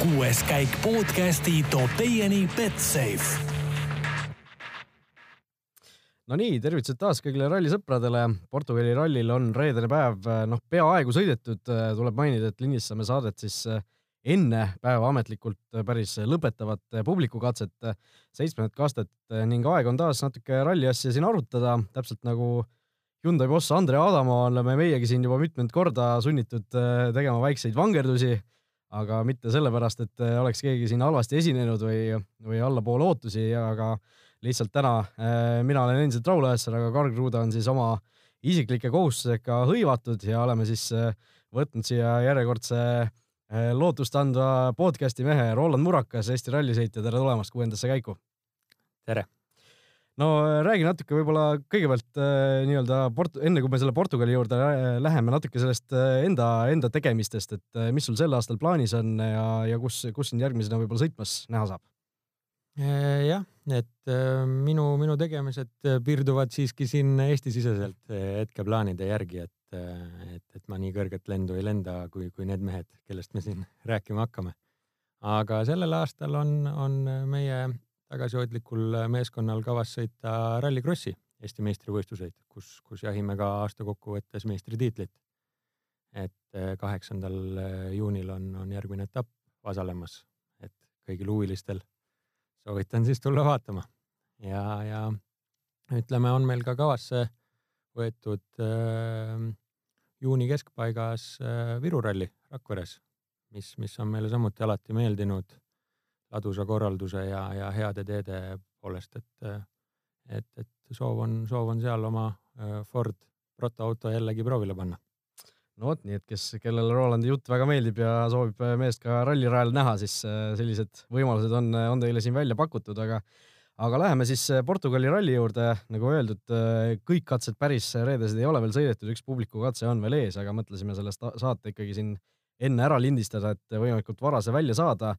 kuues käik podcasti toob teieni Betsafe no nii, tervitused taas kõigile rallisõpradele. Portugali rallil on reedene päev, noh, peaaegu sõidetud. tuleb mainida, et lindistame saadet siis enne päeva ametlikult päris lõpetavat publikukatset, seitsmendat kastet ning aeg on taas natuke ralli asja siin arutada, täpselt nagu Hyundai boss Andre Adamo oleme meiegi siin juba mitmendat korda sunnitud tegema väikseid vangerdusi, aga mitte sellepärast, et oleks keegi siin halvasti esinenud või, või allapoole ootusi, aga lihtsalt täna äh, mina olen endiselt Raul Õessar, aga Karl Kruda on siis oma isiklike kohustusega hõivatud ja oleme siis äh, võtnud siia järjekordse äh, lootust andva podcasti mehe Roland Murakas, Eesti rallisõitja, tere tulemast kuuendasse käiku. tere. No räägi natuke võib-olla kõigepealt nii-öelda Port-, enne kui me selle Portugali juurde läheme, natuke sellest enda, enda tegemistest, et mis sul sel aastal plaanis on ja, ja kus, kus sind järgmisena võib-olla sõitmas näha saab? jah, et äh, minu, minu tegemised äh, piirduvad siiski siin Eesti-siseselt äh, hetkeplaanide järgi, et, et, et ma nii kõrget lendu ei lenda, kui, kui need mehed, kellest me siin rääkima hakkame. aga sellel aastal on, on meie tagasihoidlikul meeskonnal kavas sõita Rally Crossi Eesti meistrivõistluseid, kus, kus jahime ka aastakokkuvõttes meistritiitlit. et kaheksandal juunil on, on järgmine etapp Vasalemmas, et kõigil huvilistel soovitan siis tulla vaatama. Ja, ja ütleme, on meil ka kavasse võetud äh, juuni keskpaigas äh, Viru ralli Rakveres, mis, mis on meile samuti alati meeldinud ladusa korralduse ja, ja heade teede poolest, et, et, et soov on, soov on seal oma Ford protoauto jällegi proovile panna no vot, nii et kes, kellele Rolandi jutt väga meeldib ja soovib meest ka rallirajal näha, siis sellised võimalused on, on teile siin välja pakutud, aga aga läheme siis Portugali ralli juurde, nagu öeldud, kõik katsed päris reedesed ei ole veel sõidetud, üks publikukatse on veel ees, aga mõtlesime sellest saate ikkagi siin enne ära lindistada, et võimalikult vara see välja saada.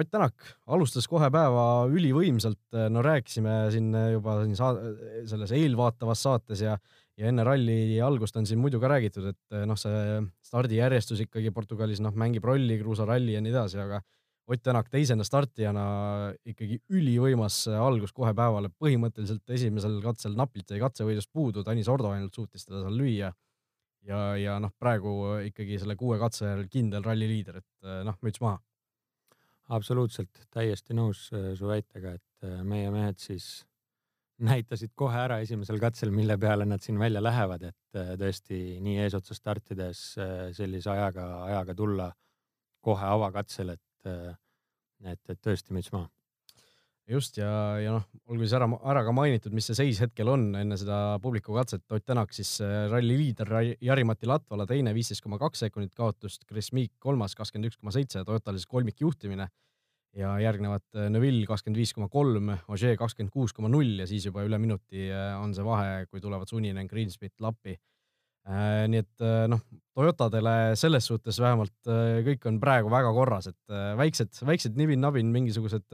Ott Tänak alustas kohe päeva ülivõimsalt, no rääkisime siin juba siin saade, selles eelvaatavas saates ja ja enne ralli algust on siin muidu ka räägitud, et eh, noh, see stardijärjestus ikkagi Portugalis noh, mängib rolli, kruusaralli ja nii edasi, aga Ott Tänak teisena startijana ikkagi ülivõimas algus kohe päevale, põhimõtteliselt esimesel katsel napilt jäi katsevõidust puudu, Tanis Ordo ainult suutis teda seal lüüa. ja, ja noh, praegu ikkagi selle kuue katse kindel ralli liider, et eh, noh, müts maha. Absoluutselt, täiesti nõus eh, su väitega, et meie mehed siis näitasid kohe ära esimesel katsel, mille peale nad siin välja lähevad, et äh, tõesti nii eesotsas startides äh, sellise ajaga, ajaga tulla kohe avakatsel, et, äh, et, et tõesti müts maha. Just ja, ja noh, olgu siis ära, ära ka mainitud, mis see seis hetkel on enne seda publikukatset. Ott Tänak siis ralli liider Jari-Mati Latvala teine, viisteist koma kaks sekundit kaotust, Chris Meek kolmas, kakskümmend üks koma seitse, Toyotal siis kolmikjuhtimine ja järgnevad äh, Neville kakskümmend viis koma kolm, Ogier kakskümmend kuus koma null ja siis juba üle minuti äh, on see vahe, kui tulevad Suninen, Greensmith, Lappi. Äh, nii et noh, Toyotadele selles suhtes vähemalt kõik on praegu väga korras, et väiksed, väiksed nibin-nabin mingisugused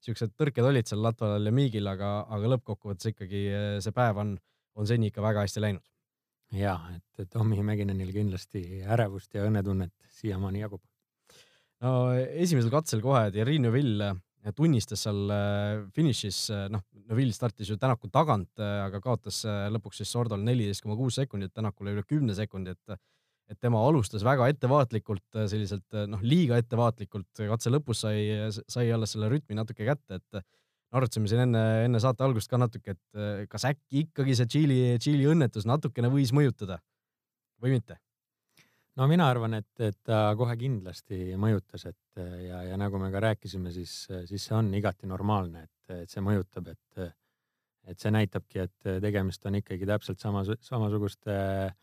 siuksed tõrked olid seal Latvalal ja Miigil, aga, aga lõppkokkuvõttes ikkagi see päev on, on seni ikka väga hästi läinud. ja et Tommy Mäkinenil kindlasti ärevust ja õnnetunnet siiamaani jagub no esimesel katsel kohe Thierry Neuville äh, tunnistas seal äh, finišis, äh, noh, Neuville startis ju Tänaku tagant, aga kaotas lõpuks siis Sordol neliteist koma kuus sekundit, Tänakule üle kümne sekundi, et et tema alustas väga ettevaatlikult, selliselt noh, liiga ettevaatlikult, katse lõpus sai, sai alles selle rütmi natuke kätte, et arutasime siin enne, enne saate algust ka natuke, et kas äkki ikkagi see Tšiili, Tšiili õnnetus natukene võis mõjutada või mitte no mina arvan, et, et ta kohe kindlasti mõjutas, et ja, ja nagu me ka rääkisime, siis, siis see on igati normaalne, et, et see mõjutab, et, et see näitabki, et tegemist on ikkagi täpselt sama, samasuguste äh,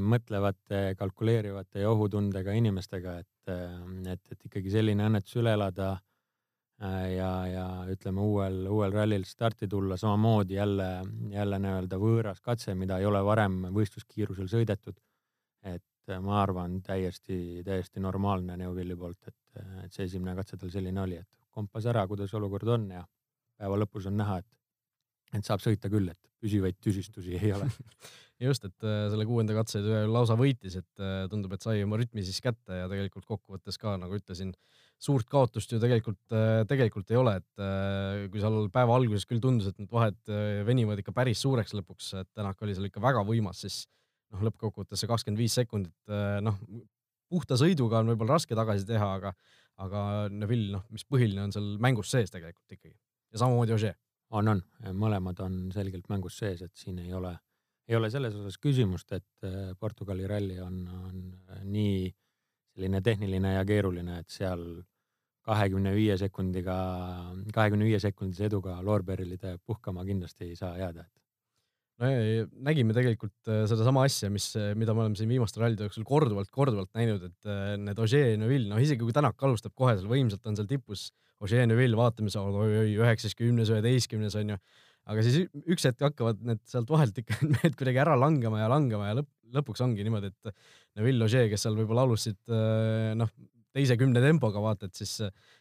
mõtlevate, kalkuleerivate ja ohutundega inimestega, et, et, et ikkagi selline õnnetus üle elada äh, ja, ja ütleme uuel, uuel rallil starti tulla, samamoodi jälle, jälle nii-öelda võõras katse, mida ei ole varem võistluskiirusel sõidetud. et et ma arvan, täiesti, täiesti normaalne Neuvilli poolt, et, et see esimene katse tal selline oli, et kompas ära, kuidas olukord on ja päeva lõpus on näha, et, et saab sõita küll, et püsivaid tüsistusi ei ole. Just, et äh, selle kuuenda katse lausa võitis, et äh, tundub, et sai oma rütmi siis kätte ja tegelikult kokkuvõttes ka, nagu ütlesin, suurt kaotust ju tegelikult, äh, tegelikult ei ole, et kui seal päeva alguses küll tundus, et need vahed venivad ikka päris suureks lõpuks, et Tänak oli seal ikka väga võimas, siis noh, lõppkokkuvõttes see kakskümmend viis sekundit, noh, puhta sõiduga on võib-olla raske tagasi teha, aga, aga Neville, noh, mis põhiline on seal mängus sees tegelikult ikkagi ja samamoodi Ožee. on, on, mõlemad on selgelt mängus sees, et siin ei ole ei ole selles osas küsimust, et äh, Portugali ralli on, on äh, nii selline tehniline ja keeruline, et seal kahekümne viie sekundiga, kahekümne viie sekundise eduga loorberilide puhkama kindlasti ei saa jääda, et no ja, nägime tegelikult äh, sedasama asja, mis, mida me oleme siin viimaste rallide jooksul korduvalt, korduvalt näinud, et need Ogier ja Neville, noh isegi kui Tänak alustab kohe seal võimsalt, on seal tipus, Ogier ja Neville vaatame, oi-oi, üheksas, kümnes, üheteistkümnes on ju. Aga siis üks hetk hakkavad need sealt vahelt ikka need kuidagi ära langema ja langema ja lõpp, lõpuks ongi niimoodi, et Neville Ogier, kes seal võib-olla alustasid äh, noh, teise kümne tempoga vaata, et siis,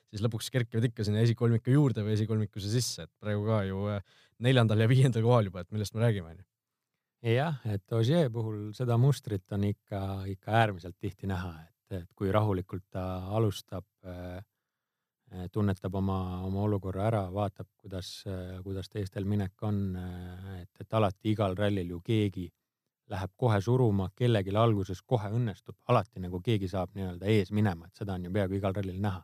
siis lõpuks kerkivad ikka sinna esikolmiku juurde või esikolmikuse sisse, et praegu ka ju neljandal ja viiendal kohal juba, et millest me räägime, onju. jah, et Ogier puhul seda mustrit on ikka, ikka äärmiselt tihti näha, et, et kui rahulikult ta alustab Eh, tunnetab oma, oma olukorra ära, vaatab, kuidas, kuidas teistel minek on. Eh, et, et alati igal rallil ju keegi läheb kohe suruma, kellelgi alguses kohe õnnestub, alati nagu keegi saab nii-öelda ees minema, et seda on ju peaaegu igal rallil näha.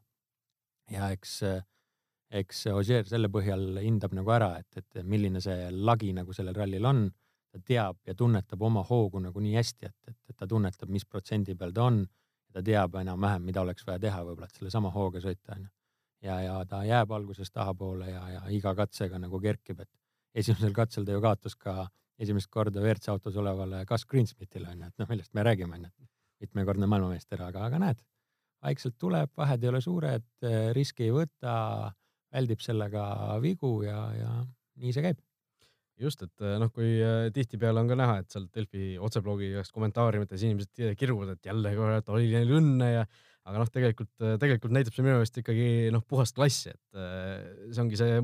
ja eks, eks Ogier selle põhjal hindab nagu ära, et, et milline see lagi nagu sellel rallil on. ta teab ja tunnetab oma hoogu nagu nii hästi, et, et, et ta tunnetab, mis protsendi peal ta on. ta teab enam-vähem, mida oleks vaja teha võib-olla, et sellesama hooga sõita onju ja, ja ta jääb alguses tahapoole ja, ja iga katsega nagu kerkib, et esimesel katsel ta ju kaotas ka esimest korda WRC autos olevale Gus Greensmithile onju, et noh, millest me räägime onju, mitmekordne maailmameister, aga, aga näed, vaikselt tuleb, vahed ei ole suured, riski ei võta, väldib sellega vigu ja, ja nii see käib. Just, et noh, kui äh, tihtipeale on ka näha, et seal Delfi otseblogi kommentaariumites inimesed kiruvad, et jälle kurat oli neil õnne ja aga noh, tegelikult, tegelikult näitab see minu meelest ikkagi noh, puhast klassi, et see ongi see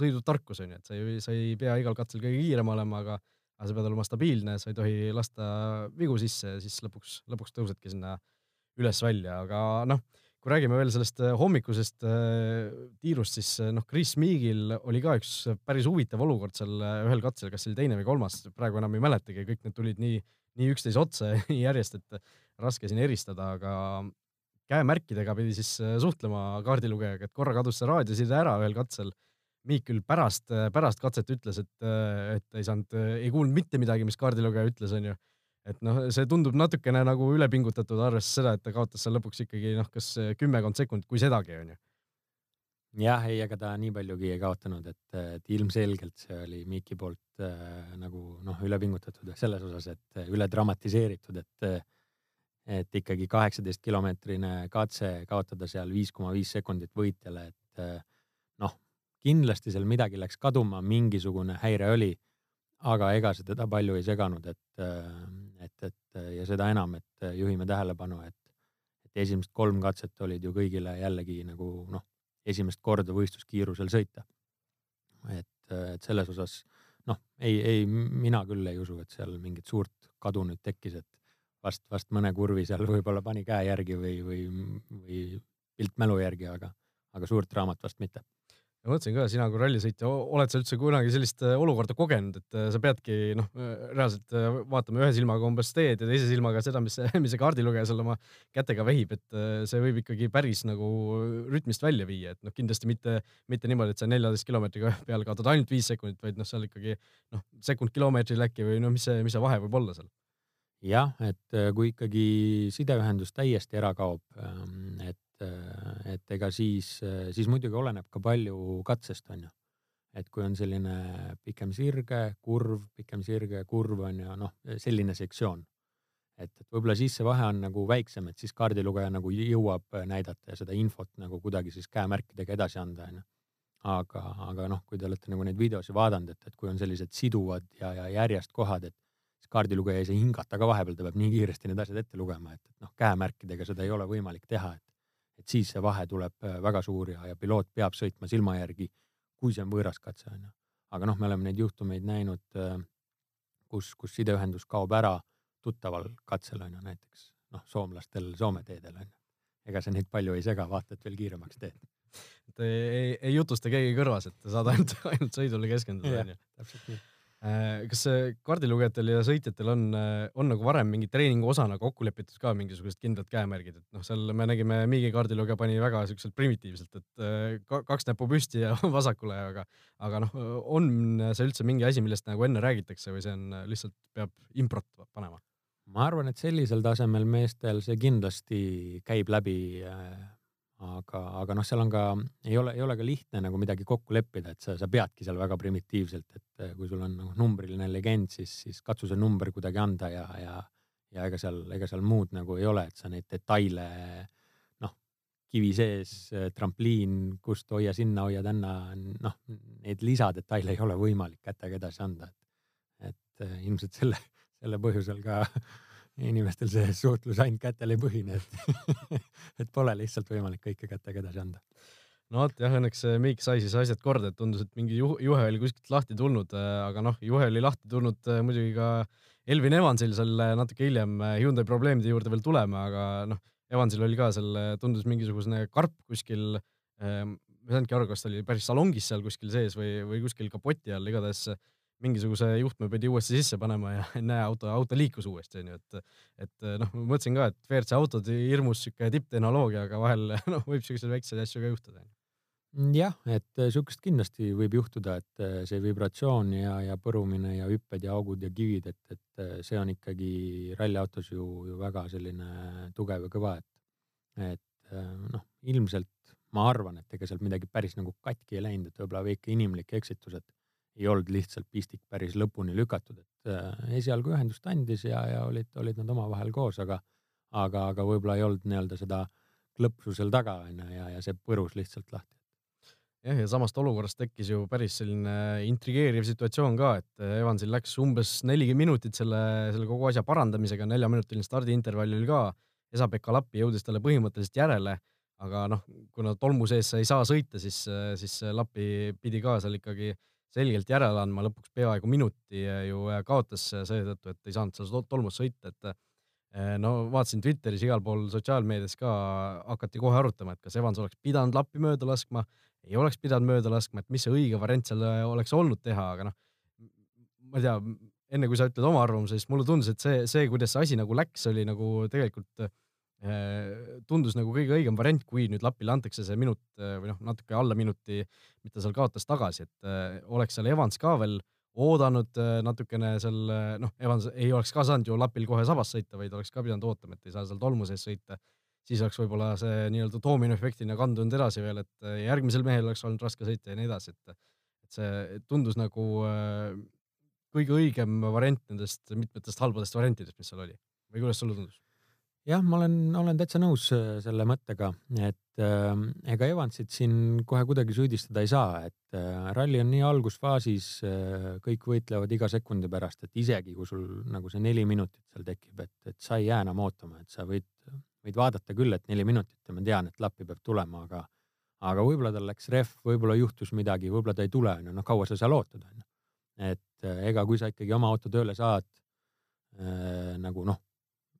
sõidutarkus on ju, et sa ei, sa ei pea igal katsel kõige kiirem olema, aga, aga sa pead olema stabiilne, sa ei tohi lasta vigu sisse ja siis lõpuks, lõpuks tõusedki sinna üles-välja, aga noh, kui räägime veel sellest äh, hommikusest äh, tiirust, siis noh, Chris Meagil oli ka üks päris huvitav olukord seal ühel katsel, kas see oli teine või kolmas, praegu enam ei mäletagi, kõik need tulid nii, nii üksteise otsa järjest, et raske siin eristada, aga käemärkidega pidi siis äh, suhtlema kaardilugejaga, et korra kadus see raadioside ära ühel katsel. Miik küll pärast, pärast katset ütles, et, et ei saanud, ei kuulnud mitte midagi, mis kaardilugeja ütles, onju. et noh, see tundub natukene nagu ülepingutatud, arvestades seda, et ta kaotas seal lõpuks ikkagi noh, kas kümmekond sekundit, kui sedagi, onju jah, ei, ega ta nii paljugi ei kaotanud, et, et ilmselgelt see oli Miiki poolt äh, nagu noh, ülepingutatud selles osas, et üle dramatiseeritud, et äh, et ikkagi kaheksateist kilomeetrine katse kaotada seal viis koma viis sekundit võitjale, et kindlasti seal midagi läks kaduma, mingisugune häire oli, aga ega see teda palju ei seganud, et, eh, et, et ja seda enam, et juhime tähelepanu, et, et esimesed kolm katset olid ju kõigile jällegi nagu noh, esimest korda võistluskiirusel sõita. et, et selles osas noh, ei, ei, mina küll ei usu, et seal mingit suurt kadu nüüd tekkis, et vast, vast mõne kurvi seal võib-olla pani käe järgi või, või, või pilt mälu järgi, aga, aga suurt draamat vast mitte ma mõtlesin ka, sina kui rallisõitja, oled sa üldse kunagi sellist äh, olukorda kogenud, et äh, sa peadki noh, äh, reaalselt vaatama ühe silmaga umbes teed ja teise silmaga seda, mis, mis see kaardilugeja seal oma kätega vehib, et see võib ikkagi päris nagu rütmist välja viia, et noh, kindlasti mitte, mitte niimoodi, et sa neljateist kilomeetriga peale kaotad ainult viis sekundit, vaid noh, seal ikkagi noh, sekund kilomeetril äkki või noh, mis see, mis see vahe võib olla seal? Jah, et kui ikkagi sideühendus täiesti ära kaob, ähm, et, äh, et ega siis, äh, siis muidugi oleneb ka palju katsest, on ju. et kui on selline pikem sirge, kurv, pikem sirge, kurv on ju, noh, selline sektsioon. et, et võib-olla siis see vahe on nagu väiksem, et siis kaardilugeja nagu jõuab näidata ja seda infot nagu kuidagi siis käemärkidega edasi anda, on ju aga, aga noh, kui te olete nagu neid videosi vaadanud, et, et kui on sellised siduvad ja, ja järjest kohad, et siis kaardilugeja ei saa hingata ka vahepeal, ta peab nii kiiresti need asjad ette lugema, et, et noh, käemärkidega seda ei ole võimalik teha, et, et siis see vahe tuleb äh, väga suur ja, ja piloot peab sõitma silma järgi, kui see on võõras katse, on ju. aga noh, me oleme neid juhtumeid näinud, äh, kus, kus sideühendus kaob ära tuttaval katsel on ju näiteks noh, soomlastel Soome teedel on ju. ega see neid palju ei sega, vaata, et veel kiiremaks teed. et ei, ei, ei jutusta keegi kõrvas, et saad ainult, ainult sõidule keskenduda onju. täpselt nii kas kaardilugejatel ja sõitjatel on, äh, on nagu varem mingi treeningu osana kokku lepitud ka mingisugused kindlad käemärgid, et noh, seal me nägime Miigi kaardilugeja pani väga siukselt primitiivselt, et äh, kaks näppu püsti ja vasakule, aga, aga noh, on see üldse mingi asi, millest nagu enne räägitakse või see on lihtsalt peab improt panema? ma arvan, et sellisel tasemel meestel see kindlasti käib läbi aga, aga noh, seal on ka, ei ole, ei ole ka lihtne nagu midagi kokku leppida, et sa, sa peadki seal väga primitiivselt, et eh, kui sul on nagu numbriline legend, siis, siis katsu see number kuidagi anda ja, ja, ja ega seal, ega seal muud nagu ei ole, et sa neid detaile noh, kivi sees, trampliin, kust hoia sinna, hoia tänna, noh, neid lisadetaile ei ole võimalik kätega edasi anda, et, et eh, ilmselt selle, selle põhjusel ka inimestel see suhtlus ainult kätel ei põhine, et et pole lihtsalt võimalik kõike kätega edasi anda. no vot jah, õnneks Miik sai siis asjad korda, et tundus, et mingi juhe, oli kuskilt lahti tulnud, aga noh, juhe oli lahti tulnud äh, muidugi ka Elvin Evansil seal natuke hiljem äh, Hyundai probleemide juurde veel tulema, aga noh, Evansil oli ka seal, tundus mingisugune karp kuskil ähm,, ma ei saanudki aru, kas ta oli päris salongis seal kuskil sees või, või kuskil kapoti all, igatahes mingisuguse juhtme pidi uuesti sisse panema ja näe, auto, auto liikus uuesti onju, et, et noh, ma mõtlesin ka, et WRC autod hirmus sihuke tipptehnoloogia, aga vahel noh, võib siukseid väikseid asju ka juhtuda. jah, et sihukest kindlasti võib juhtuda, et see vibratsioon ja, ja põrumine ja hüpped ja augud ja kivid, et, et see on ikkagi ralliautos ju, ju väga selline tugev ja kõva, et, et noh, ilmselt ma arvan, et ega sealt midagi päris nagu katki ei läinud, et võib-olla väike inimlik eksitus, et ei olnud lihtsalt pistik päris lõpuni lükatud, et äh, esialgu ühendust andis ja, ja olid, olid nad omavahel koos, aga, aga, aga võib-olla ei olnud nii-öelda seda klõpsu seal taga onju ja, ja see põrus lihtsalt lahti. jah, ja samast olukorrast tekkis ju päris selline intrigeeriv situatsioon ka, et Evansil läks umbes nelikümmend minutit selle, selle kogu asja parandamisega, neljaminutiline stardiintervall oli ka. Esa-Pekka Lappi jõudis talle põhimõtteliselt järele, aga noh, kuna tolmu sees sa ei saa sõita, siis, siis Lappi pidi ka seal ikkagi selgelt järele andma, lõpuks peaaegu minuti ju kaotas seetõttu, et ei saanud seal tolmus sõita, et eh, no vaatasin Twitteris igal pool sotsiaalmeedias ka hakati kohe arutama, et kas Evans oleks pidanud lappi mööda laskma, ei oleks pidanud mööda laskma, et mis see õige variant seal oleks olnud teha, aga noh, ma ei tea, enne kui sa ütled oma arvamuse, siis mulle tundus, et see, see, kuidas see asi nagu läks, oli nagu tegelikult Äh, tundus nagu kõige õigem variant, kui nüüd Lapile antakse see minut äh, või noh, natuke alla minuti, mis ta seal kaotas tagasi, et äh, oleks seal Evans ka veel oodanud natukene seal, noh, Evans ei oleks ka saanud ju Lapil kohe sabas sõita, vaid oleks ka pidanud ootama, et ei saa seal tolmu sees sõita. siis oleks võib-olla see nii-öelda doominoefektina kandunud edasi veel, et järgmisel mehel oleks olnud raske sõita ja nii edasi, et, et see tundus nagu kõige õigem variant nendest mitmetest halbadest variantidest, mis seal oli. või kuidas sulle tundus? Jah, ma olen, olen täitsa nõus äh, selle mõttega, et äh, ega Evansit siin kohe kuidagi süüdistada ei saa, et äh, ralli on nii algusfaasis äh,, kõik võitlevad iga sekundi pärast, et isegi kui sul nagu see neli minutit seal tekib, et, et sa ei jää enam ootama, et sa võid, võid vaadata küll, et neli minutit ja ma tean, et lappi peab tulema, aga, aga võib-olla tal läks rehv, võib-olla juhtus midagi, võib-olla ta ei tule, onju, noh, kaua sa seal ootad, onju. et äh, ega kui sa ikkagi oma auto tööle saad äh, nagu noh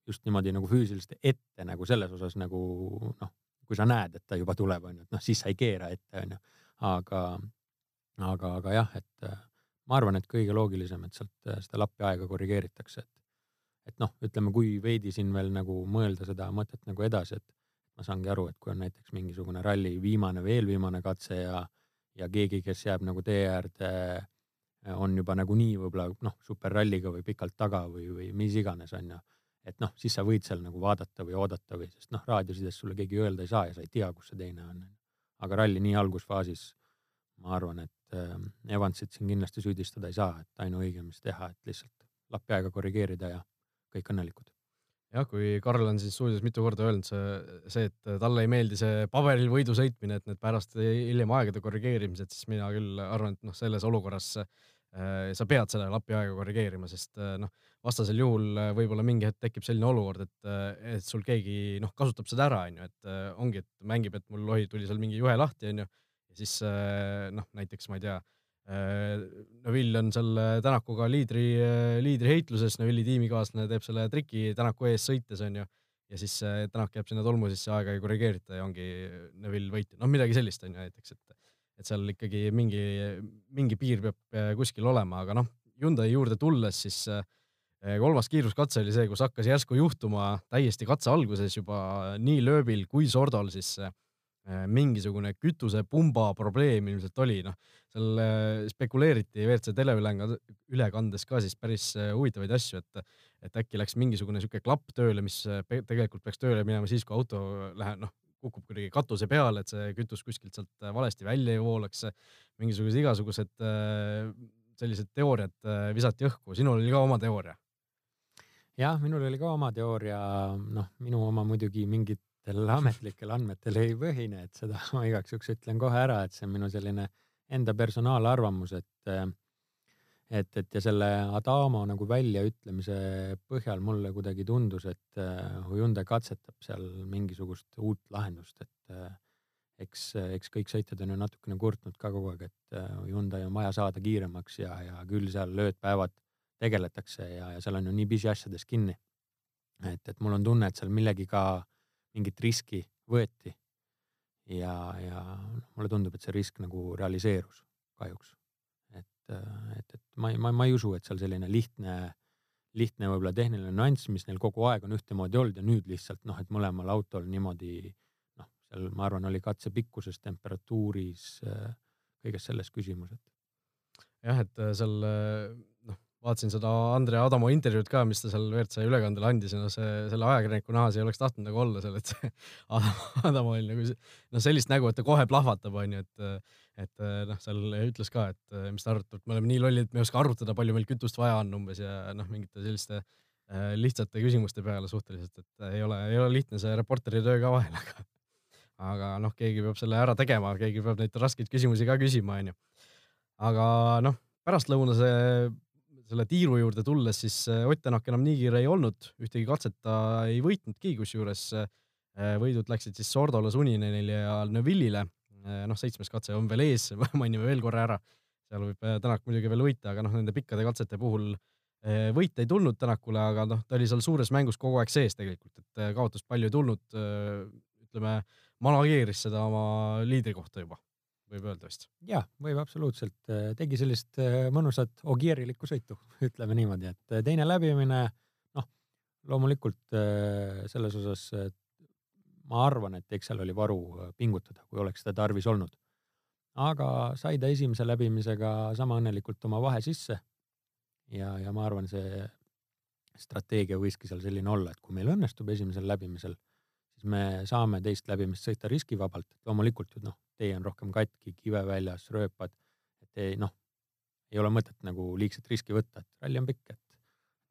just niimoodi nagu füüsiliselt ette nagu selles osas nagu noh, kui sa näed, et ta juba tuleb, onju, et noh, siis sa ei keera ette, onju. aga, aga, aga jah, et äh, ma arvan, et kõige loogilisem, et sealt äh, seda lappi aega korrigeeritakse, et, et noh, ütleme, kui veidi siin veel nagu mõelda seda mõtet nagu edasi, et ma saangi aru, et kui on näiteks mingisugune ralli viimane või eelviimane katse ja, ja keegi, kes jääb nagu tee äärde, on juba nagunii võib-olla noh, superralliga või pikalt taga või, või mis iganes, onju et noh, siis sa võid seal nagu vaadata või oodata või, sest noh, raadiosides sulle keegi öelda ei saa ja sa ei tea, kus see teine on. aga ralli nii algusfaasis ma arvan, et äh, Evansit siin kindlasti süüdistada ei saa, et ainuõige, mis teha, et lihtsalt lappi aega korrigeerida ja kõik õnnelikud jah, kui Karl on siin stuudios mitu korda öelnud see, see, et talle ei meeldi see paberil võidu sõitmine, et need pärast hiljem aegade korrigeerimised, siis mina küll arvan, et noh, selles olukorras sa pead selle lapi aega korrigeerima, sest äh, noh, vastasel juhul äh, võib-olla mingi hetk tekib selline olukord, et, äh, et sul keegi noh, kasutab seda ära, onju, et äh, ongi, et mängib, et mul lohi tuli seal mingi juhe lahti, onju. ja siis noh, näiteks ma ei tea, Neville on seal Tänakuga liidri, liidriheitluses, Neville'i tiimikaaslane teeb selle triki Tänaku ees sõites onju ja siis Tänak jääb sinna tolmu sisse, aega ei korrigeerita ja ongi Neville võitja, noh midagi sellist onju näiteks, et et seal ikkagi mingi, mingi piir peab kuskil olema, aga noh, Hyundai juurde tulles siis kolmas kiiruskatse oli see, kus hakkas järsku juhtuma täiesti katse alguses juba nii lööbil kui Sordol siis Äh, mingisugune kütusepumba probleem ilmselt oli, noh, seal äh, spekuleeriti WRC teleülekandes ka siis päris äh, huvitavaid asju, et, et äkki läks mingisugune sihuke klapp tööle, mis tegelikult peaks tööle minema siis, kui auto läheb, noh, kukub kuidagi katuse peale, et see kütus kuskilt sealt valesti välja ei voolaks. mingisugused igasugused sellised teooriad visati õhku, sinul oli ka oma teooria? jah, minul oli ka oma teooria, noh, minu oma muidugi mingit ametlikel, ametlikel andmetel ei põhine, et seda ma igaks juhuks ütlen kohe ära, et see on minu selline enda personaalarvamus, et et, et ja selle Adamo nagu väljaütlemise põhjal mulle kuidagi tundus, et Hyundai katsetab seal mingisugust uut lahendust, et eks, eks kõik sõitjad on ju natukene kurtnud ka kogu aeg, et Hyundai on vaja saada kiiremaks ja, ja küll seal löödpäevad tegeletakse ja, ja seal on ju nii pisiasjades kinni. et, et mul on tunne, et seal millegiga äh, mingit riski võeti. ja, ja mulle tundub, et see risk nagu realiseerus kahjuks. et, et, et ma, ma, ma ei usu, et seal selline lihtne, lihtne võib-olla tehniline nüanss, mis neil kogu aeg on ühtemoodi olnud ja nüüd lihtsalt noh, et mõlemal autol niimoodi noh, seal ma arvan, oli katse pikkuses, temperatuuris, kõiges selles küsimus, et. jah, et seal noh vaatasin seda Andre Adamo intervjuud ka, mis ta seal WRC ülekandele andis ja noh, see selle ajakirjaniku nahas ei oleks tahtnud nagu olla seal, et see Adamo oli nagu noh, sellist nägu, et ta kohe plahvatab, onju, et et noh, seal ütles ka, et mis te arvate, et me oleme nii lollid, me ei oska arvutada, palju meil kütust vaja on umbes ja noh, mingite selliste äh, lihtsate küsimuste peale suhteliselt, et ei ole, ei ole lihtne see reporteri töö ka vahel, aga aga noh, keegi peab selle ära tegema, keegi peab neid raskeid küsimusi ka küsima, onju. aga noh, pärastlõunase selle tiiru juurde tulles, siis äh, Ott Tänak enam nii kiire ei olnud, ühtegi katset ta ei võitnudki, kusjuures äh, võidud läksid siis Sordole, Suninenile ja Neville'ile. Äh, noh, seitsmes katse on veel ees, mainime veel korra ära. seal võib Tänak muidugi veel võita, aga noh, nende pikkade katsete puhul võite ei tulnud Tänakule, aga noh, ta oli seal suures mängus kogu aeg sees tegelikult, et kaotust palju ei tulnud. ütleme, manageeris seda oma liidrikohta juba võib öelda vist. jah, võib absoluutselt, äh, tegi sellist äh, mõnusat Ogierilikku sõitu, ütleme niimoodi, et äh, teine läbimine, noh, loomulikult selles osas ma arvan, et eks seal oli varu pingutada, kui oleks seda tarvis olnud. aga sai ta esimese läbimisega sama õnnelikult oma vahe sisse. ja, ja ma arvan, see strateegia võiski seal selline olla, et kui meil õnnestub esimesel läbimisel, siis me saame teist läbimist sõita riskivabalt, loomulikult ju noh, tee on rohkem katki, kive väljas, rööpad, et ei noh, ei ole mõtet nagu liigset riski võtta, et ralli on pikk, et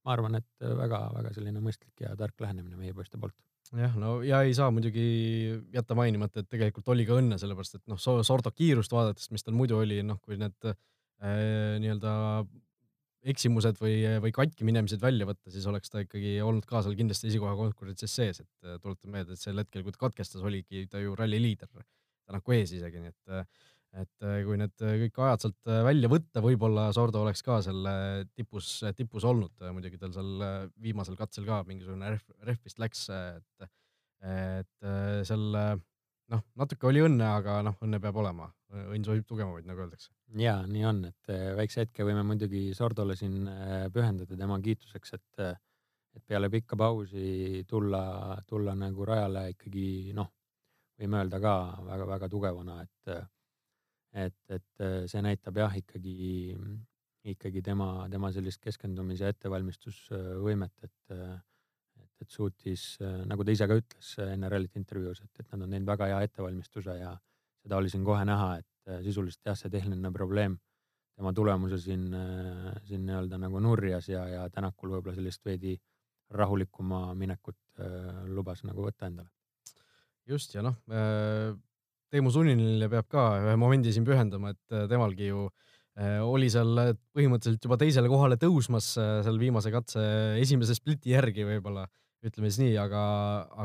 ma arvan, et väga-väga selline mõistlik ja tark lähenemine meie poiste poolt. Jah, no ja ei saa muidugi jätta mainimata, et tegelikult oli ka õnne, sellepärast et noh, Sordo kiirust vaadates, mis tal muidu oli, noh, kui need äh, nii-öelda eksimused või, või katki minemised välja võtta, siis oleks ta ikkagi olnud ka seal kindlasti esikoha konkurentsis sees, et tuletan meelde, et sel hetkel, kui ta katkestas, oligi ta ju ralli liider Tänaku ees isegi, nii et, et kui need kõik ajad sealt välja võtta, võib-olla Sordo oleks ka selle tipus, tipus olnud, muidugi tal seal viimasel katsel ka mingisugune rehv, rehv vist läks, et, et seal noh, natuke oli õnne, aga noh, õnne peab olema, õnn soovib tugevamaid, nagu öeldakse. ja nii on, et väikse hetke võime muidugi Sordole siin pühendada tema kiituseks, et, et peale pikka pausi tulla, tulla nagu rajale ikkagi noh, võime öelda ka väga-väga tugevana, et, et, et see näitab jah, ikkagi, ikkagi tema, tema sellist keskendumis- ja ettevalmistusvõimet, et, et, et suutis, nagu ta ise ka ütles enne rallit intervjuus, et, et nad on teinud väga hea ettevalmistuse ja seda oli siin kohe näha, et sisuliselt jah, see tehniline probleem tema tulemuse siin, siin nii-öelda nagu nurjas ja, ja Tänakul võib-olla sellist veidi rahulikuma minekut lubas nagu võtta endale. Just ja noh, äh, Teemu Suninile peab ka ühe momendi siin pühendama, et äh, temalgi ju äh, oli seal põhimõtteliselt juba teisele kohale tõusmas seal viimase katse esimese spliti järgi võib-olla, ütleme siis nii, aga,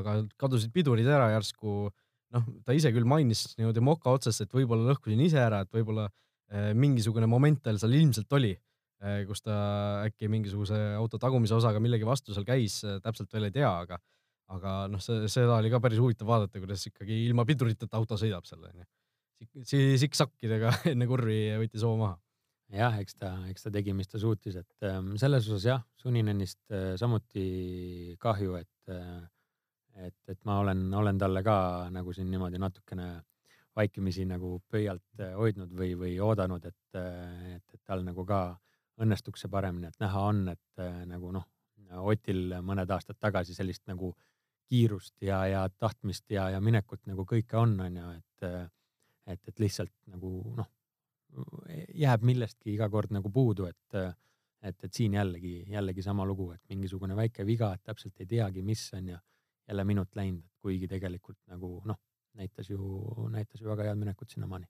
aga kadusid pidurid ära järsku. noh, ta ise küll mainis niimoodi moka otsast, et võib-olla lõhkusin ise ära, et võib-olla mingisugune moment tal seal ilmselt oli, kus ta äkki mingisuguse auto tagumise osaga millegi vastu seal käis, täpselt veel ei tea, aga aga noh, see, seda oli ka päris huvitav vaadata, kuidas ikkagi ilma piduriteta auto sõidab seal onju. siksakkidega enne kurvi võttis hoo maha. jah, eks ta, eks ta tegi, mis ta suutis, et ähm, selles osas jah, Suninenist äh, samuti kahju, et äh, et, et ma olen, olen talle ka nagu siin niimoodi natukene vaikimisi nagu pöialt äh, hoidnud või, või oodanud, et, et, et tal nagu ka õnnestuks see paremini, et näha on, et nagu noh, Otil mõned aastad tagasi sellist nagu äh, kiirust ja, ja tahtmist ja, ja minekut nagu kõike on, on ju, et, et, et lihtsalt nagu noh, jääb millestki iga kord nagu puudu, et, et, et siin jällegi, jällegi sama lugu, et mingisugune väike viga, et täpselt ei teagi, mis on ja jälle minut läinud, kuigi tegelikult nagu noh, näitas ju, näitas ju väga head minekut sinnamaani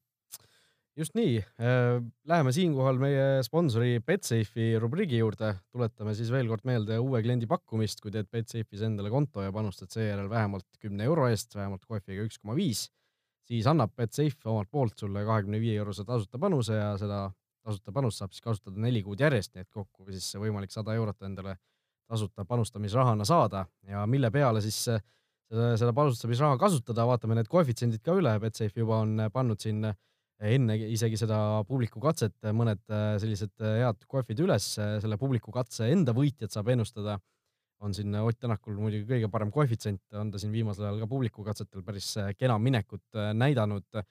just nii, äh, läheme siinkohal meie sponsori Betsafe'i rubriigi juurde, tuletame siis veel kord meelde uue kliendi pakkumist, kui teed Betsafe'is endale konto ja panustad seejärel vähemalt kümne euro eest, vähemalt kohviga üks koma viis, siis annab Betsafe omalt poolt sulle kahekümne viie eurose tasuta panuse ja seda tasuta panust saab siis kasutada neli kuud järjest, nii et kokku siis võimalik sada eurot endale tasuta panustamisrahana saada. Ja mille peale siis seda, seda panustamisraha kasutada, vaatame need koefitsiendid ka üle, Betsafe juba on pannud siin enne isegi seda publiku katset mõned äh, sellised äh, head kohvid üles, äh, selle publiku katse enda võitjat saab ennustada. on siin Ott Tänakul muidugi kõige parem koefitsient, on ta siin viimasel ajal ka publiku katsetel päris kena minekut näidanud.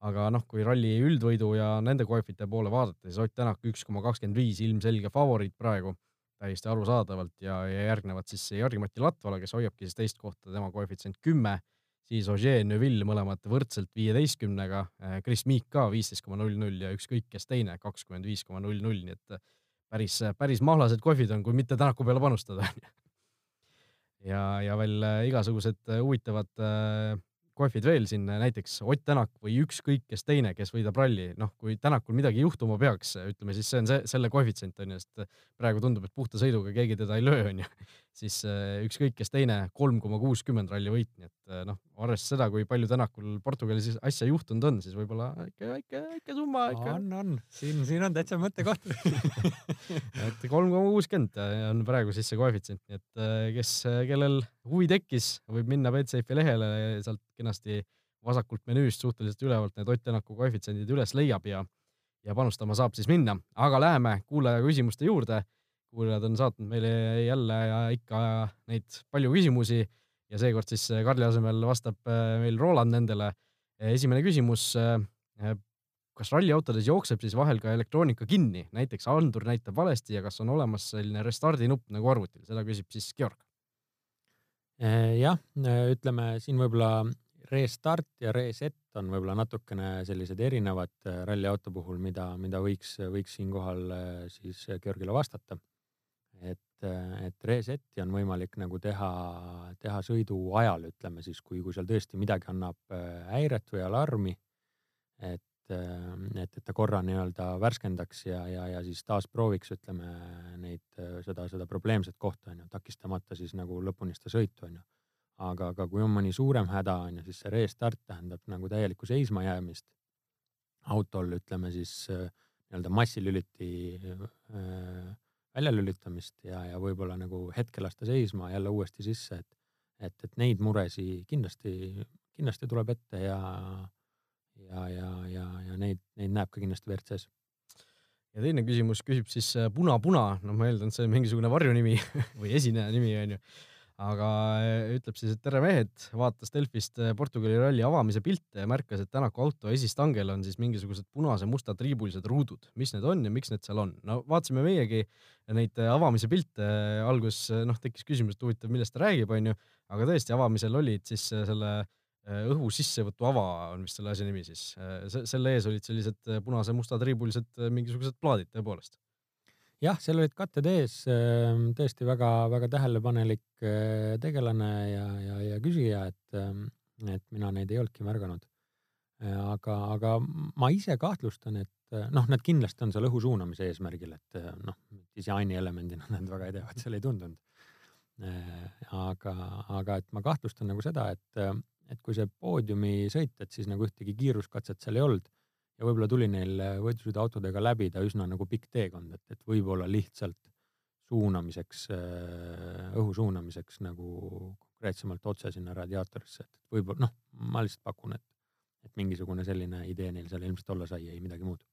aga noh, kui ralli üldvõidu ja nende koefite poole vaadata, siis Ott Tänak üks koma kakskümmend viis ilmselge favoriit praegu täiesti arusaadavalt ja, ja järgnevad siis Jari-Mati Latvala, kes hoiabki siis teist kohta, tema koefitsient kümme siis Ogier, Neville mõlemad võrdselt viieteistkümnega, äh, Chris Meek ka viisteist koma null null ja ükskõik kes teine kakskümmend viis koma null null, nii et äh, päris, päris mahlased kohvid on, kui mitte Tänaku peale panustada ja, ja veel äh, igasugused huvitavad kohvid veel siin, näiteks Ott Tänak või ükskõik kes teine, kes võidab ralli, noh, kui Tänakul midagi juhtuma peaks, ütleme siis see on see, selle koefitsient on ju, sest praegu tundub, et puhta sõiduga keegi teda ei löö, on ju, siis ükskõik kes teine, kolm koma kuuskümmend ralli võit, nii et noh, arvestades seda, kui palju Tänakul Portugalis asja juhtunud on, siis võib-olla ikka väike, väike summa ikka. on, on, siin, siin on täitsa mõttekoht et kolm koma kuuskümmend on praegu siis see koefitsient, nii et kes, kellel huvi tekkis, võib minna Betsafe'i lehele, sealt kenasti vasakult menüüst suhteliselt ülevalt need Ott Tänaku koefitsiendid üles leiab ja, ja panustama saab siis minna, aga läheme kuulaja küsimuste juurde. Kuulajad on saatnud meile jälle ja ikka neid palju küsimusi ja seekord siis Karli asemel vastab äh, meil Roland nendele. esimene küsimus. Kas ralliautodes jookseb siis vahel ka elektroonika kinni, näiteks andur näitab valesti ja kas on olemas selline restardi nupp nagu arvutil, seda küsib siis Georg. Jah, ütleme siin võib-olla restart ja reset on võib-olla natukene sellised erinevad ralliauto puhul, mida, mida võiks, võiks siinkohal siis Georgile vastata. Et, äh, et reset'i on võimalik nagu teha, teha sõidu ajal, ütleme siis, kui, kui seal tõesti midagi annab häiret või alarmi. et, et, et ta korra nii-öelda värskendaks ja, ja, ja siis taas prooviks, ütleme neid, seda, seda probleemset kohta on ju, takistamata siis nagu lõpuni seda sõitu on ju aga, aga kui on mõni suurem häda on ju, siis see restart tähendab nagu täielikku seismajäämist autol, ütleme siis äh, nii-öelda massilüliti äh, väljalülitamist ja, ja võib-olla nagu hetke lasta seisma, jälle uuesti sisse, et, et, et neid muresi kindlasti, kindlasti tuleb ette ja, ja, ja, ja, ja neid, neid näeb ka kindlasti WRC-s. Ja teine küsimus küsib siis Puna-Puna, no ma eeldan, see on mingisugune varjunimi või esineja nimi onju aga äh, ütleb siis, et tere mehed, vaatas Delfist äh, Portugali ralli avamise pilte ja märkas, et Tänaku auto esistangel on siis mingisugused punase-musta triibulised ruudud. mis need on ja miks need seal on? no vaatasime meiegi neid äh, avamise pilte, alguses noh, tekkis küsimus, et huvitav, millest ta räägib, onju, aga tõesti, avamisel olid siis selle õhu sissevõtu ava on vist selle asja nimi siis. selle ees olid sellised punase-musta triibulised mingisugused plaadid tõepoolest jah, seal olid katted ees, ehm, tõesti väga-väga tähelepanelik eh, tegelane ja, ja, ja küsija, et, ehm, et mina neid ei olnudki märganud. Aga, aga ma ise kahtlustan, et noh, nad kindlasti on seal õhu suunamise eesmärgil, et noh, disaini elemendina nad väga edevad seal ei tundunud. aga, aga et ma kahtlustan nagu seda, et, et kui see poodiumi sõit, et siis nagu ühtegi kiiruskatset seal ei olnud ja võib-olla tuli neil võidusõiduautodega läbida üsna nagu pikk teekond, et, et võib-olla lihtsalt suunamiseks, õhu suunamiseks nagu konkreetsemalt otse sinna radiaatorisse, et võib-olla noh, ma lihtsalt pakun, et, et mingisugune selline idee neil seal ilmselt olla sai, ei midagi muud.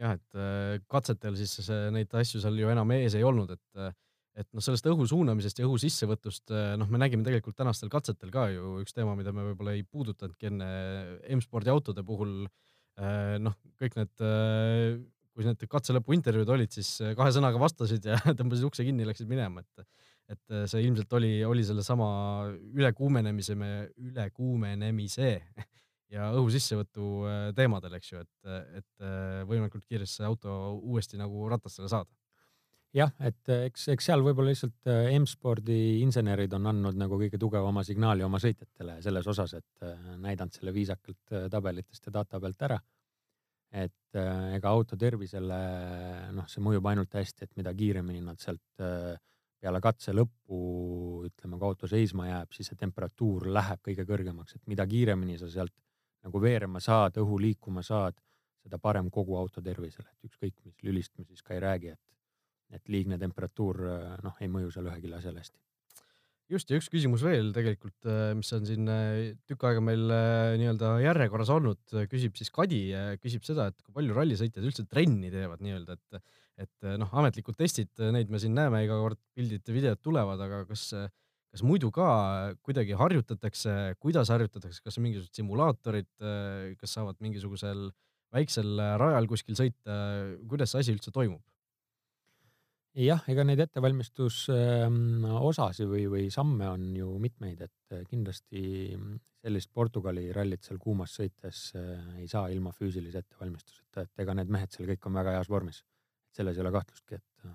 jah, et äh, katsetel siis see, neid asju seal ju enam ees ei olnud, et et noh, sellest õhu suunamisest ja õhu sissevõtust, äh, noh, me nägime tegelikult tänastel katsetel ka ju üks teema, mida me võib-olla ei puudutanudki enne M-spordi autode puhul. Äh, noh, kõik need, kui need katse lõpu intervjuud olid, siis kahe sõnaga vastasid ja tõmbasid ukse kinni, läksid minema, et et äh, see ilmselt oli, oli sellesama ülekuumenemise, ülekuumenemise ja õhu sissevõtu äh, teemadel, eks ju, et, et äh, võimalikult kiiresti see auto uuesti nagu ratastele saada. Jah, et eks, eks seal võib-olla lihtsalt M-spordi insenerid on andnud nagu kõige tugevama signaali oma sõitjatele selles osas, et näidanud selle viisakalt tabelitest ja data pealt ära. et ega auto tervisele, noh, see mõjub ainult hästi, et mida kiiremini nad sealt äh, peale katse lõppu, ütleme, kui auto seisma jääb, siis see temperatuur läheb kõige kõrgemaks, et mida kiiremini sa sealt nagu veerema saad, õhu liikuma saad, seda parem kogu auto tervisele, et ükskõik mis lülist me siis ka ei räägi, et, et liigne temperatuur noh, ei mõju seal ühelegi asjale hästi just ja üks küsimus veel tegelikult, mis on siin tükk aega meil nii-öelda järjekorras olnud, küsib siis Kadi, küsib seda, et kui palju rallisõitjad üldse trenni teevad nii-öelda, et et noh, ametlikud testid, neid me siin näeme iga kord, pildid videod tulevad, aga kas, kas muidu ka kuidagi harjutatakse, kuidas harjutatakse, kas on mingisugused simulaatorid, kas saavad mingisugusel väiksel rajal kuskil sõita, kuidas see asi üldse toimub? Jah, ega neid ettevalmistusosasid või, või samme on ju mitmeid, et äh, kindlasti sellist Portugali rallit seal kuumas sõites äh, ei saa ilma füüsilise ettevalmistuseta, et ega need mehed seal kõik on väga heas vormis. selles ei ole kahtlustki, et, äh,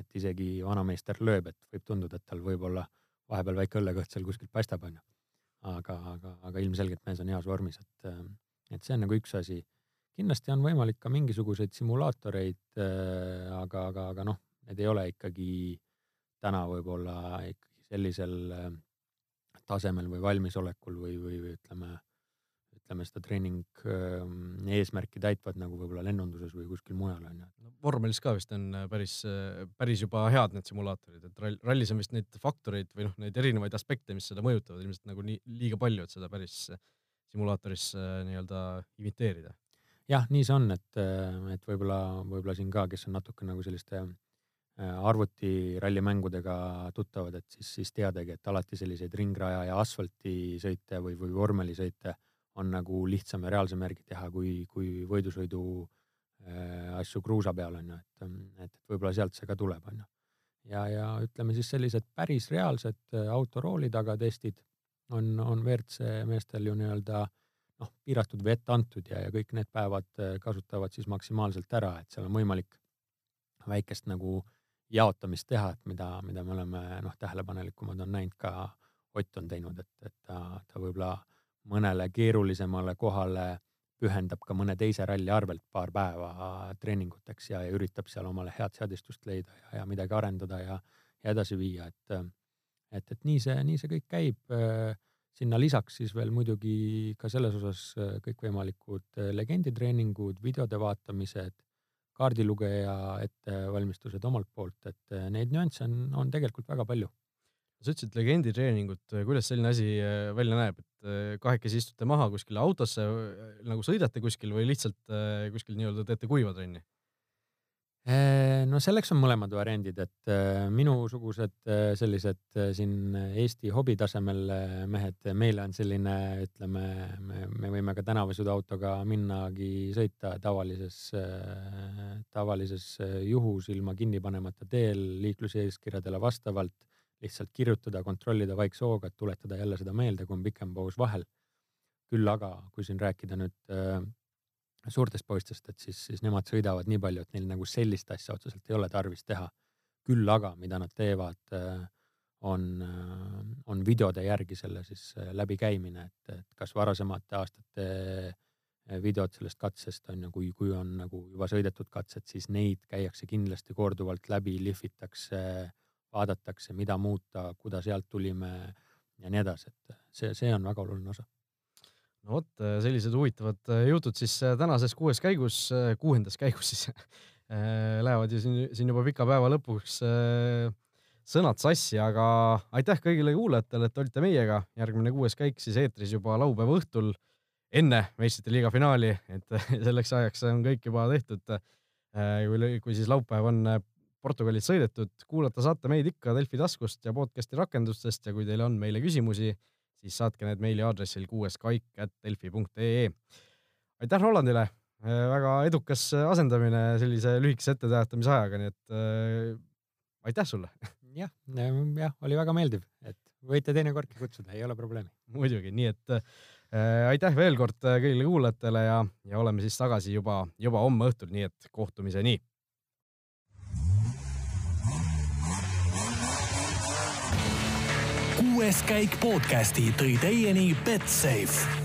et isegi vanameister lööb, et võib tunduda, et tal võib-olla vahepeal väike õllekõht seal kuskilt paistab, onju. aga, aga, aga ilmselgelt mees on heas vormis, et, et see on nagu üks asi kindlasti on võimalik ka mingisuguseid simulaatoreid, äh, aga, aga, aga noh, need ei ole ikkagi täna võib-olla ikkagi sellisel äh, tasemel või valmisolekul või, või, või ütleme, ütleme seda treening ähm, eesmärki täitvad nagu võib-olla lennunduses või kuskil mujal on ju. no vormelis ka vist on äh, päris, päris juba head need simulaatorid, et rallis on vist neid faktoreid või noh, neid erinevaid aspekte, mis seda mõjutavad ilmselt nagu nii liiga palju, et seda päris simulaatoris nii-öelda imiteerida jah, nii see on, et, et võib-olla, võib-olla siin ka, kes on natuke nagu selliste äh, arvutirallimängudega tuttavad, et siis, siis teadagi, et alati selliseid ringraja ja asfaltisõite või, või vormelisõite on nagu lihtsam ja reaalsem järgi teha, kui, kui võidusõidu äh, asju kruusa peal on ju, et, et, et võib-olla sealt see ka tuleb, on ju. ja, ja ütleme siis sellised päris reaalsed äh, autorooli taga testid on, on WRC meestel ju nii-öelda äh, noh, piiratud või ette antud ja, ja kõik need päevad äh, kasutavad siis maksimaalselt ära, et seal on võimalik väikest nagu jaotamist teha, et mida, mida me oleme noh, tähelepanelikumad on näinud ka Ott on teinud, et, et ta, ta võib-olla mõnele keerulisemale kohale pühendab ka mõne teise ralli arvelt paar päeva treeninguteks ja, ja üritab seal omale head seadistust leida ja, ja midagi arendada ja, ja edasi viia, et, et, et nii see, nii see kõik käib sinna lisaks siis veel muidugi ka selles osas äh, kõikvõimalikud äh, legenditreeningud, videode vaatamised, kaardilugeja ettevalmistused omalt poolt, et äh, neid nüansse on, on tegelikult väga palju. sa ütlesid legenditreeningut, kuidas selline asi välja näeb, et kahekesi istute maha kuskile autosse, nagu sõidate kuskil või lihtsalt kuskil nii-öelda teete kuiva trenni? Äh, no selleks on mõlemad variandid, et äh, minusugused äh, sellised siin Eesti hobitasemel mehed, meile on selline, ütleme, me, me võime ka tänavasõiduautoga minnagi sõita tavalises, tavalises juhus ilma kinni panemata teel liikluseeskirjadele vastavalt, lihtsalt kirjutada, kontrollida vaikse hooga, et tuletada jälle seda meelde, kui on pikem paus vahel. küll aga, kui siin rääkida nüüd suurtest poistest, et siis, siis nemad sõidavad nii palju, et neil nagu sellist asja otseselt ei ole tarvis teha. küll aga, mida nad teevad, äh, on, äh, on videode järgi selle siis äh, läbikäimine, et, et kas varasemate aastate videod sellest katsest on ju, kui, kui on nagu juba sõidetud katsed, siis neid käiakse kindlasti korduvalt läbi, lihvitakse, vaadatakse, mida muuta, kuidas sealt tulime ja nii edasi, et see, see on väga oluline osa no vot, sellised huvitavad jutud siis tänases kuues käigus, kuuendas käigus siis lähevad ju siin, siin juba pika päeva lõpuks sõnad sassi, aga aitäh kõigile kuulajatele, et olite meiega. järgmine kuues käik siis eetris juba laupäeva õhtul enne meistrite liiga finaali, et selleks ajaks on kõik juba tehtud. kui, kui siis laupäev on Portugalis sõidetud, kuulata saate meid ikka Delfi taskust ja podcasti rakendustest ja kui teil on meile küsimusi, siis saatke need meili aadressil kuueskaik.delfi.ee. aitäh Rolandile, väga edukas asendamine sellise lühikese etteteatamise ajaga, nii et äh, aitäh sulle. jah, jah, oli väga meeldiv, et võite teinekordki kutsuda, ei ole probleemi. muidugi, nii et äh, aitäh veel kord kõigile kuulajatele ja, ja oleme siis tagasi juba, juba homme õhtul, nii et kohtumiseni kuues käik podcasti tõi teieni Betsafe